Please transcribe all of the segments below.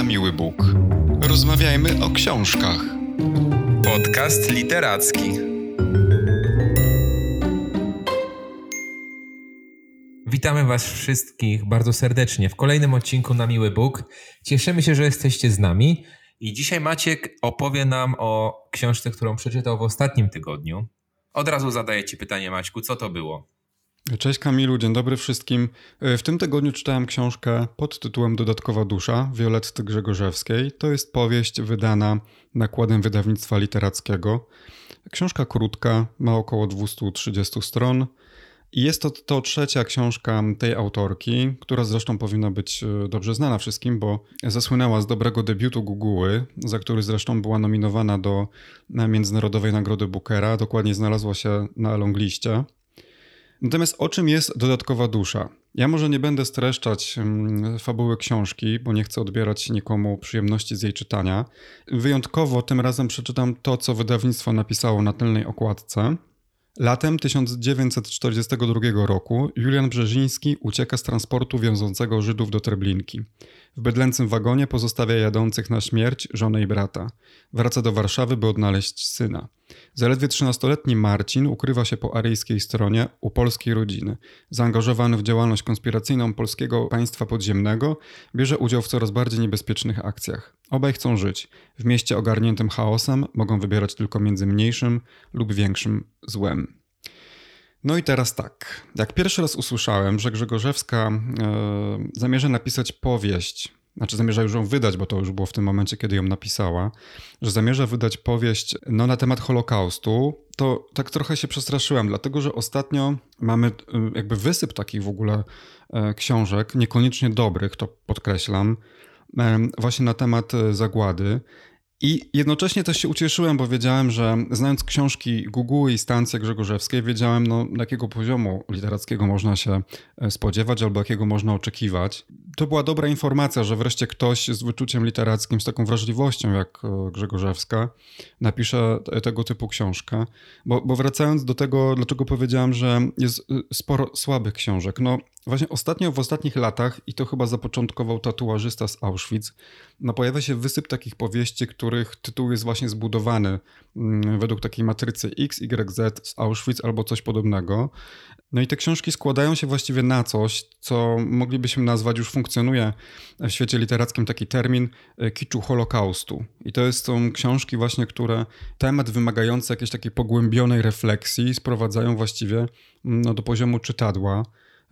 na miły Bóg. Rozmawiajmy o książkach. Podcast literacki. Witamy Was wszystkich bardzo serdecznie w kolejnym odcinku na Miły Bóg. Cieszymy się, że jesteście z nami. I dzisiaj Maciek opowie nam o książce, którą przeczytał w ostatnim tygodniu. Od razu zadaję Ci pytanie, Maćku, co to było? Cześć Kamilu, dzień dobry wszystkim. W tym tygodniu czytałem książkę pod tytułem Dodatkowa dusza Violetty Grzegorzewskiej. To jest powieść wydana nakładem wydawnictwa literackiego. Książka krótka, ma około 230 stron. Jest to, to trzecia książka tej autorki, która zresztą powinna być e, dobrze znana wszystkim, bo zasłynęła z dobrego debiutu Guguły, za który zresztą była nominowana do Międzynarodowej Nagrody Bookera. Dokładnie znalazła się na longliście. Natomiast o czym jest dodatkowa dusza? Ja może nie będę streszczać mm, fabuły książki, bo nie chcę odbierać nikomu przyjemności z jej czytania. Wyjątkowo tym razem przeczytam to, co wydawnictwo napisało na tylnej okładce. Latem 1942 roku Julian Brzeziński ucieka z transportu wiążącego Żydów do Treblinki. W bydlęcym wagonie pozostawia jadących na śmierć żonę i brata. Wraca do Warszawy, by odnaleźć syna. Zaledwie 13-letni Marcin ukrywa się po aryjskiej stronie u polskiej rodziny. Zaangażowany w działalność konspiracyjną polskiego państwa podziemnego, bierze udział w coraz bardziej niebezpiecznych akcjach. Obaj chcą żyć. W mieście ogarniętym chaosem mogą wybierać tylko między mniejszym lub większym złem. No i teraz tak. Jak pierwszy raz usłyszałem, że Grzegorzewska e, zamierza napisać powieść, znaczy zamierza już ją wydać, bo to już było w tym momencie, kiedy ją napisała, że zamierza wydać powieść no, na temat Holokaustu, to tak trochę się przestraszyłem, dlatego że ostatnio mamy e, jakby wysyp takich w ogóle e, książek, niekoniecznie dobrych, to podkreślam, właśnie na temat e, zagłady. I jednocześnie też się ucieszyłem, bo wiedziałem, że znając książki Google i Stancje Grzegorzewskiej, wiedziałem, no, jakiego poziomu literackiego można się e, spodziewać albo jakiego można oczekiwać. To była dobra informacja, że wreszcie ktoś z wyczuciem literackim, z taką wrażliwością jak e, Grzegorzewska, napisze tego typu książkę. Bo, bo wracając do tego, dlaczego powiedziałem, że jest e, sporo słabych książek. No właśnie ostatnio, w ostatnich latach, i to chyba zapoczątkował tatuażysta z Auschwitz, no pojawia się wysyp takich powieści, których tytuł jest właśnie zbudowany mm, według takiej matrycy X, Y, Z z Auschwitz albo coś podobnego. No i te książki składają się właściwie na coś, co moglibyśmy nazwać, już funkcjonuje w świecie literackim taki termin e, kiczu Holokaustu. I to są książki właśnie, które temat wymagający jakiejś takiej pogłębionej refleksji sprowadzają właściwie mm, no, do poziomu czytadła.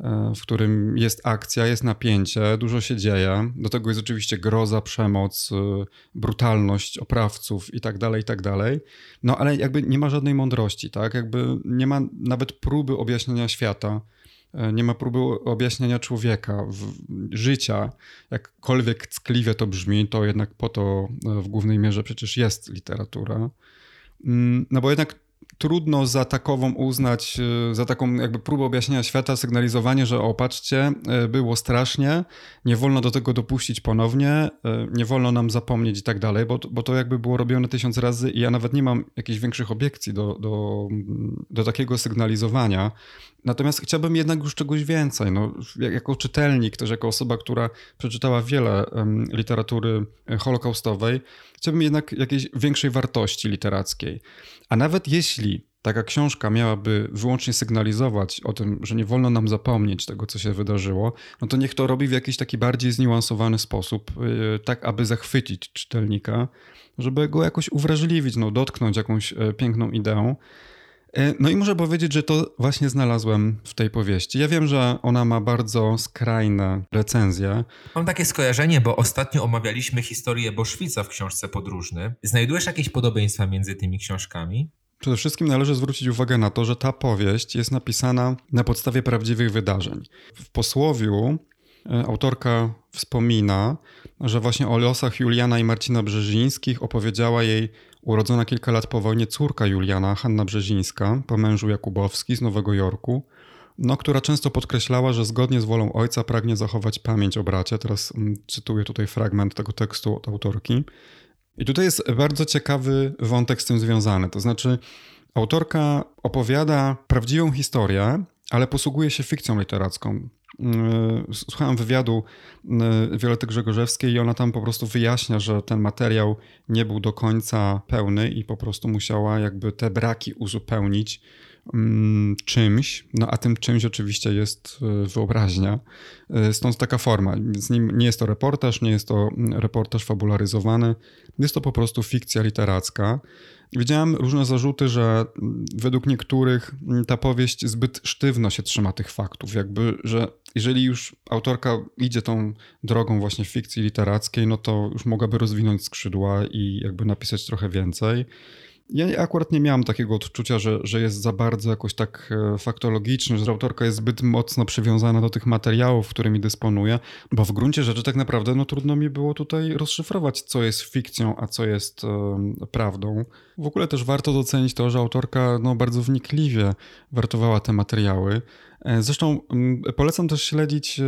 E, w którym jest akcja, jest napięcie, dużo się dzieje. Do tego jest oczywiście groza, przemoc, e, brutalność oprawców i tak dalej, i tak dalej. No ale jakby nie ma żadnej mądrości, tak? Jakby nie ma nawet próby objaśnienia świata, nie ma próby objaśnienia człowieka, życia. Jakkolwiek ckliwie to brzmi, to jednak po to w głównej mierze przecież jest literatura. Mm, no bo jednak trudno za takową uznać, y, za taką jakby próbę objaśnienia świata, sygnalizowanie, że opatrzcie, było strasznie, nie wolno do tego dopuścić ponownie, nie wolno nam zapomnieć i tak dalej, bo, bo to jakby było robione tysiąc razy i ja nawet nie mam jakichś większych obiekcji do, do, do takiego sygnalizowania. Natomiast chciałbym jednak już czegoś więcej. No, jako czytelnik, też jako osoba, która przeczytała wiele literatury holokaustowej, chciałbym jednak jakiejś większej wartości literackiej. A nawet jeśli taka książka miałaby wyłącznie sygnalizować o tym, że nie wolno nam zapomnieć tego, co się wydarzyło, no to niech to robi w jakiś taki bardziej zniuansowany sposób, yy, tak aby zachwycić czytelnika, żeby go jakoś uwrażliwić, no, dotknąć jakąś yy, piękną ideą. E, no i muszę powiedzieć, że to właśnie znalazłem w tej powieści. Ja wiem, że ona ma bardzo skrajne recenzje. Mam takie skojarzenie, bo ostatnio omawialiśmy historię Boszwica w książce Podróżny. Znajdujesz jakieś podobieństwa między tymi książkami? Przede wszystkim należy zwrócić uwagę na to, że ta powieść jest napisana na podstawie prawdziwych wydarzeń. W posłowiu autorka wspomina, że właśnie o losach Juliana i Marcina Brzezińskich opowiedziała jej Urodzona kilka lat po wojnie córka Juliana, Hanna Brzezińska, po mężu Jakubowski z Nowego Jorku, no, która często podkreślała, że zgodnie z wolą ojca pragnie zachować pamięć o bracie. Teraz mm, cytuję tutaj fragment tego tekstu od autorki. I tutaj jest bardzo ciekawy wątek z tym związany. To znaczy, autorka opowiada prawdziwą historię, ale posługuje się fikcją literacką. Słuchałem wywiadu Wiolety Grzegorzewskiej i ona tam po prostu wyjaśnia, że ten materiał nie był do końca pełny i po prostu musiała jakby te braki uzupełnić czymś, no a tym czymś oczywiście jest e, wyobraźnia. E, stąd taka forma. Więc nie jest to reportaż, nie jest to mm, reportaż fabularyzowany, jest to po prostu fikcja literacka. Widziałem różne zarzuty, że mm, według niektórych ta powieść zbyt sztywno się trzyma tych faktów, jakby, że jeżeli już autorka idzie tą drogą właśnie fikcji literackiej, no to już mogłaby rozwinąć skrzydła i jakby napisać trochę więcej. Ja akurat nie miałem takiego odczucia, że, że jest za bardzo jakoś tak e, faktologiczny, że autorka jest zbyt mocno przywiązana do tych materiałów, którymi dysponuje, bo w gruncie rzeczy tak naprawdę no, trudno mi było tutaj rozszyfrować, co jest fikcją, a co jest e, prawdą. W ogóle też warto docenić to, że autorka no, bardzo wnikliwie wartowała te materiały. E, zresztą polecam też śledzić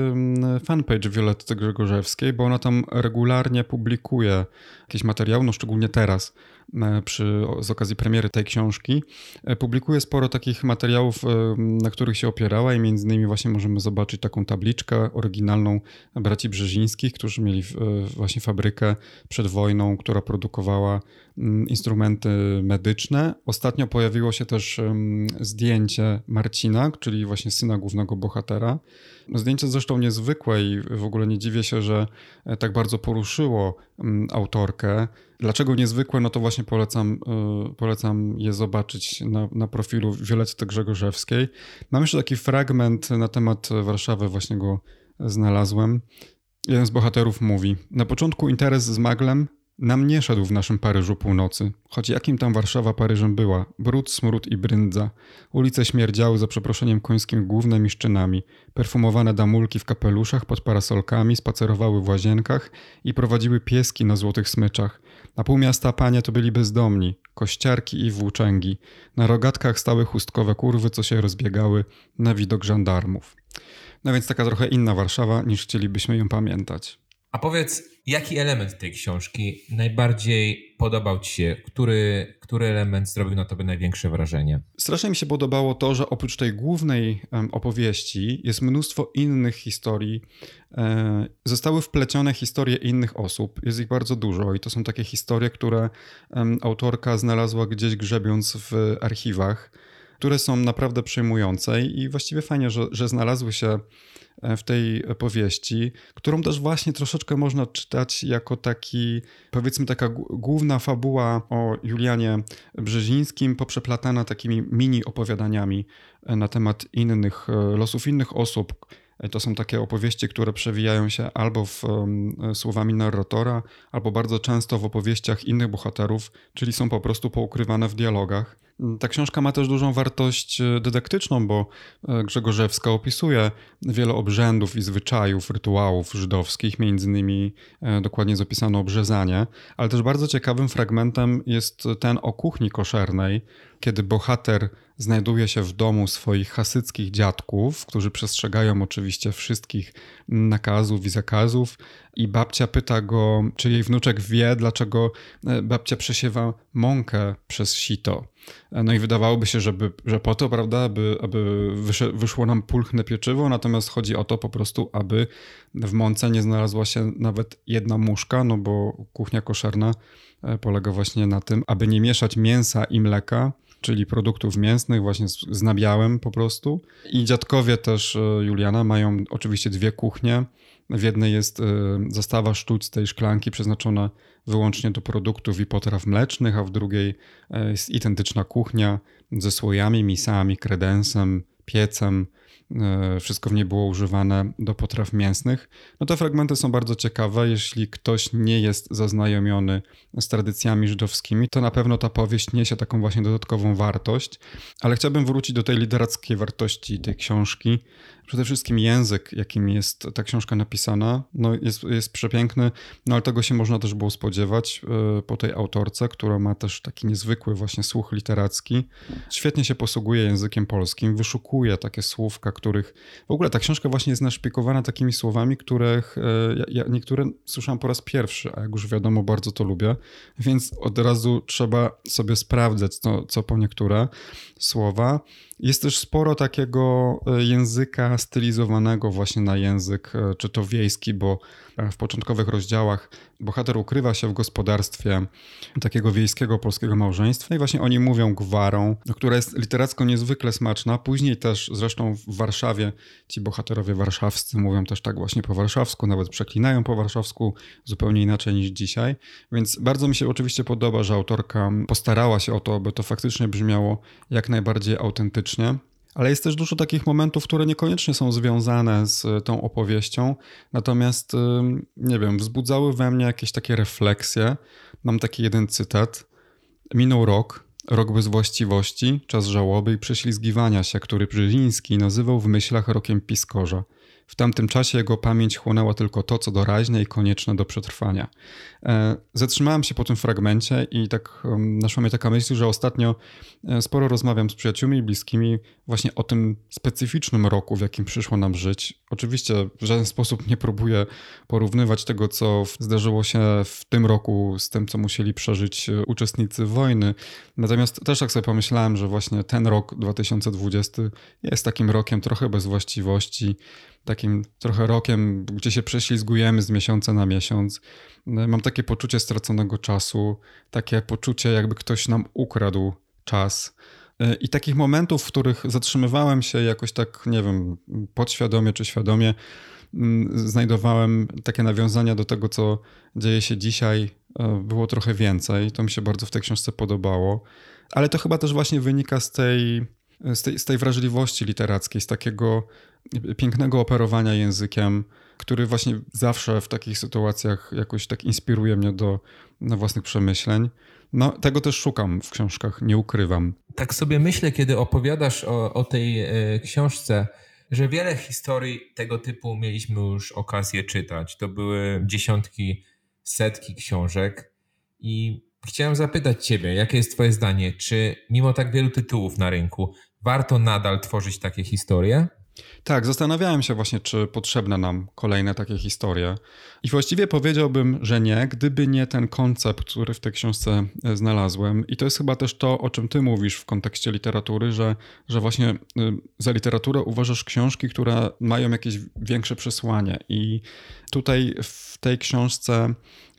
fanpage Violetty Grzegorzewskiej, bo ona tam regularnie publikuje jakieś materiały, no szczególnie teraz E, przy, z okazji premiery tej książki. E, publikuje sporo takich materiałów, na których się opierała i między innymi właśnie możemy zobaczyć taką tabliczkę oryginalną braci Brzezińskich, którzy mieli właśnie fabrykę przed wojną, która produkowała mm, instrumenty medyczne. Ostatnio pojawiło się też zdjęcie Marcina, czyli właśnie syna głównego bohatera. Zdjęcie zresztą niezwykłe i w ogóle nie dziwię się, że tak bardzo poruszyło mm, autorkę. Dlaczego niezwykłe? No to właśnie polecam, y, polecam je zobaczyć na, na profilu Violetty Grzegorzewskiej. Mam jeszcze taki fragment na temat Warszawy, właśnie go znalazłem. Jeden z bohaterów mówi: Na początku interes z maglem nam nie szedł w naszym Paryżu północy, choć jakim tam Warszawa Paryżem była, brud, smród i bryndza. Ulice śmierdziały za przeproszeniem końskim głównymi szczynami. Perfumowane damulki w kapeluszach pod parasolkami spacerowały w łazienkach i prowadziły pieski na złotych smyczach. Na pół miasta panie to byli bezdomni, kościarki i włóczęgi. Na rogatkach stały chustkowe kurwy, co się rozbiegały na widok żandarmów. No więc taka trochę inna Warszawa, niż chcielibyśmy ją pamiętać. A powiedz, jaki element tej książki najbardziej podobał Ci się? Który, który element zrobił na Tobie największe wrażenie? Strasznie mi się podobało to, że oprócz tej głównej opowieści jest mnóstwo innych historii. E, zostały wplecione historie innych osób. Jest ich bardzo dużo i to są takie historie, które autorka znalazła gdzieś grzebiąc w archiwach, które są naprawdę przejmujące i właściwie fajnie, że, że znalazły się E, w tej powieści, którą też właśnie troszeczkę można czytać jako taki, powiedzmy, taka główna fabuła o Julianie Brzezińskim, poprzeplatana takimi mini opowiadaniami e, na temat innych, e, losów innych osób. To są takie opowieści, które przewijają się albo w słowami narratora, albo bardzo często w opowieściach innych bohaterów, czyli są po prostu poukrywane w dialogach. Ta książka ma też dużą wartość e, dydaktyczną, bo e, Grzegorzewska opisuje wiele obrzędów i zwyczajów, rytuałów żydowskich, między innymi e, dokładnie zapisano obrzezanie, ale też bardzo ciekawym fragmentem jest ten o kuchni koszernej, kiedy bohater znajduje się w domu swoich hasyckich dziadków, którzy przestrzegają oczywiście wszystkich nakazów i zakazów i babcia pyta go, czy jej wnuczek wie, dlaczego babcia przesiewa mąkę przez sito. No i wydawałoby się, żeby, że po to, prawda, aby, aby wyszło nam pulchne pieczywo, natomiast chodzi o to po prostu, aby w mące nie znalazła się nawet jedna muszka, no bo kuchnia koszerna e, polega właśnie na tym, aby nie mieszać mięsa i mleka, czyli produktów mięsnych właśnie z, z nabiałem po prostu. I dziadkowie też e, Juliana mają oczywiście dwie kuchnie. W jednej jest e, zastawa sztuć z tej szklanki przeznaczona wyłącznie do produktów i potraw mlecznych, a w drugiej e, jest identyczna kuchnia ze słojami, misami, kredensem, piecem, wszystko w niej było używane do potraw mięsnych. No te fragmenty są bardzo ciekawe. Jeśli ktoś nie jest zaznajomiony z tradycjami żydowskimi, to na pewno ta powieść niesie taką właśnie dodatkową wartość. Ale chciałbym wrócić do tej literackiej wartości tej książki. Przede wszystkim język, jakim jest ta książka napisana, no jest, jest przepiękny, no ale tego się można też było spodziewać e, po tej autorce, która ma też taki niezwykły właśnie słuch literacki. Świetnie się posługuje językiem polskim, wyszukuje takie słówka, których w ogóle ta książka właśnie jest naszpikowana takimi słowami, których e, ja, ja niektóre słyszałem po raz pierwszy, a jak już wiadomo, bardzo to lubię, więc od razu trzeba sobie sprawdzać, co, co po niektóre słowa. Jest też sporo takiego e, języka stylizowanego właśnie na język, e, czy to wiejski, bo w początkowych rozdziałach bohater ukrywa się w gospodarstwie takiego wiejskiego polskiego małżeństwa i właśnie oni mówią gwarą, która jest literacko niezwykle smaczna. Później też zresztą w Warszawie ci bohaterowie warszawscy mówią też tak właśnie po warszawsku, nawet przeklinają po warszawsku zupełnie inaczej niż dzisiaj. Więc bardzo mi się oczywiście podoba, że autorka postarała się o to, aby to faktycznie brzmiało jak najbardziej autentycznie. Ale jest też dużo takich momentów, które niekoniecznie są związane z e, tą opowieścią, natomiast, nie wiem, wzbudzały we mnie jakieś takie refleksje. Mam taki jeden cytat. Minął rok, rok bez właściwości, czas żałoby i prześlizgiwania się, który Brzeziński nazywał w myślach rokiem piskorza. W tamtym czasie jego pamięć chłonęła tylko to, co doraźne i konieczne do przetrwania. E, zatrzymałem się po tym fragmencie i tak naszła mnie taka myśl, że ostatnio e, sporo rozmawiam z przyjaciółmi i bliskimi właśnie o tym specyficznym roku, w jakim przyszło nam żyć. Oczywiście w żaden sposób nie próbuję porównywać tego, co zdarzyło się w tym roku z tym, co musieli przeżyć e, uczestnicy wojny. Natomiast też tak sobie pomyślałem, że właśnie ten rok 2020 jest takim rokiem trochę bez właściwości, takim trochę rokiem, gdzie się prześlizgujemy z miesiąca na miesiąc. Mam takie poczucie straconego czasu, takie poczucie, jakby ktoś nam ukradł czas. I takich momentów, w których zatrzymywałem się jakoś tak, nie wiem, podświadomie czy świadomie, mm, znajdowałem takie nawiązania do tego, co dzieje się dzisiaj, e, było trochę więcej. To mi się bardzo w tej książce podobało. Ale to chyba też właśnie wynika z tej, z tej, z tej wrażliwości literackiej, z takiego pięknego operowania językiem, który właśnie zawsze w takich sytuacjach jakoś tak inspiruje mnie do własnych przemyśleń. No, tego też szukam w książkach, nie ukrywam. Tak sobie myślę, kiedy opowiadasz o, o tej e, książce, że wiele historii tego typu mieliśmy już okazję czytać. To były dziesiątki, setki książek i chciałem zapytać Ciebie, jakie jest Twoje zdanie? Czy mimo tak wielu tytułów na rynku warto nadal tworzyć takie historie? Tak, zastanawiałem się właśnie, czy potrzebne nam kolejne takie historie. I właściwie powiedziałbym, że nie, gdyby nie ten koncept, który w tej książce e, znalazłem. I to jest chyba też to, o czym ty mówisz w kontekście literatury, że, że właśnie y, za literaturę uważasz książki, które mają jakieś większe przesłanie. I tutaj w tej książce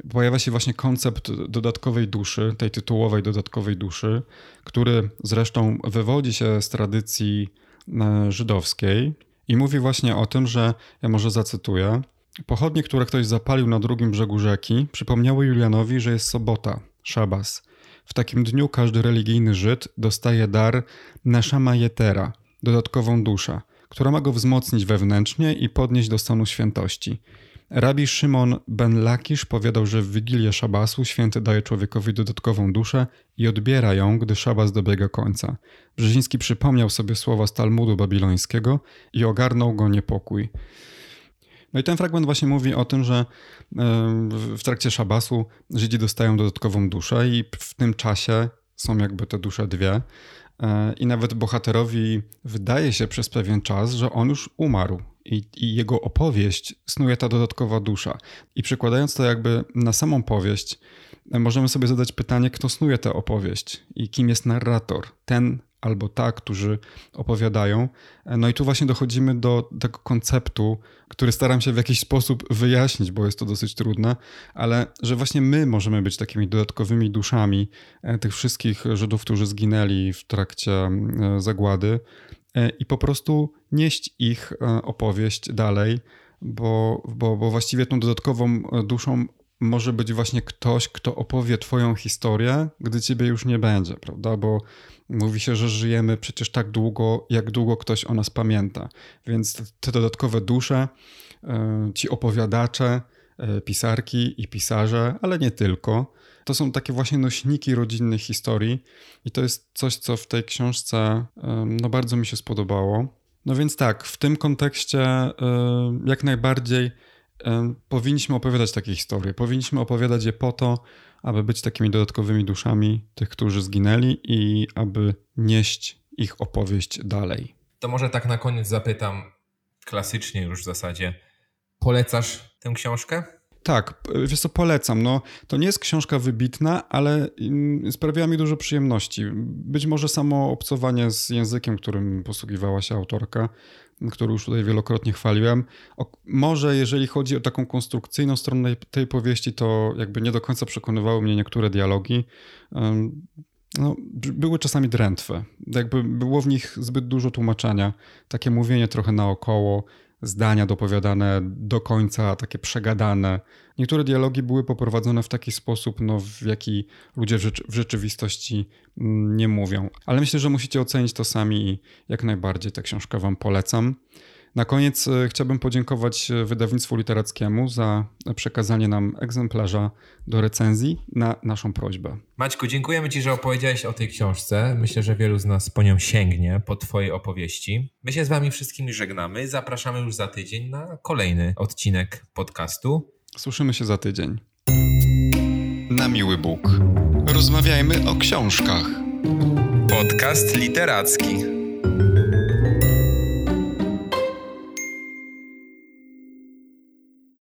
pojawia się właśnie koncept dodatkowej duszy, tej tytułowej dodatkowej duszy, który zresztą wywodzi się z tradycji żydowskiej i mówi właśnie o tym, że, ja może zacytuję, pochodnie, które ktoś zapalił na drugim brzegu rzeki, przypomniały Julianowi, że jest sobota, szabas. W takim dniu każdy religijny Żyd dostaje dar neszama jetera, dodatkową duszę, która ma go wzmocnić wewnętrznie i podnieść do stanu świętości. Rabi Szymon ben Lakisz powiadał, że w Wigilię Szabasu święty daje człowiekowi dodatkową duszę i odbiera ją, gdy Szabas dobiega końca. Brzeziński przypomniał sobie słowa z Talmudu babilońskiego i ogarnął go niepokój. No i ten fragment właśnie mówi o tym, że w trakcie szabasu Żydzi dostają dodatkową duszę i w tym czasie są jakby te dusze dwie. E, I nawet bohaterowi wydaje się przez pewien czas, że on już umarł, i, i, jego opowieść snuje ta dodatkowa dusza. I przekładając to jakby na samą powieść, możemy sobie zadać pytanie, kto snuje tę opowieść i kim jest narrator, ten albo ta, którzy opowiadają. No i tu właśnie dochodzimy do tego konceptu, który staram się w jakiś sposób wyjaśnić, bo jest to dosyć trudne, ale że właśnie my możemy być takimi dodatkowymi duszami e, tych wszystkich Żydów, którzy zginęli w trakcie e, zagłady i po prostu nieść ich opowieść dalej, bo, bo, bo właściwie tą dodatkową duszą może być właśnie ktoś, kto opowie Twoją historię, gdy Ciebie już nie będzie, prawda? Bo mówi się, że żyjemy przecież tak długo, jak długo ktoś o nas pamięta. Więc te dodatkowe dusze, e, ci opowiadacze, e, pisarki i pisarze, ale nie tylko, to są takie właśnie nośniki rodzinnych historii i to jest coś, co w tej książce no, bardzo mi się spodobało. No więc tak, w tym kontekście jak najbardziej powinniśmy opowiadać takie historie. Powinniśmy opowiadać je po to, aby być takimi dodatkowymi duszami tych, którzy zginęli i aby nieść ich opowieść dalej. To może tak na koniec zapytam, klasycznie już w zasadzie, polecasz tę książkę? Tak, wiesz co, polecam. No, to nie jest książka wybitna, ale mm, sprawiała mi dużo przyjemności. Być może samo obcowanie z językiem, którym posługiwała się autorka, który już tutaj wielokrotnie chwaliłem. O, może jeżeli chodzi o taką konstrukcyjną stronę tej powieści, to jakby nie do końca przekonywały mnie niektóre dialogi. No, były czasami drętwe. Jakby było w nich zbyt dużo tłumaczenia, takie mówienie trochę naokoło, zdania dopowiadane do końca, takie przegadane. Niektóre dialogi były poprowadzone w taki sposób, no, w jaki ludzie w, rzeczy, w rzeczywistości mm, nie mówią. Ale myślę, że musicie ocenić to sami i jak najbardziej tę książkę Wam polecam. Na koniec e, chciałbym podziękować e, wydawnictwu literackiemu za przekazanie nam egzemplarza do recenzji na naszą prośbę. Maćku, dziękujemy Ci, że opowiedziałeś o tej książce. Myślę, że wielu z nas po nią sięgnie, po Twojej opowieści. My się z Wami wszystkimi żegnamy. Zapraszamy już za tydzień na kolejny odcinek podcastu. Słyszymy się za tydzień. Na miły Bóg. Rozmawiajmy o książkach. Podcast literacki.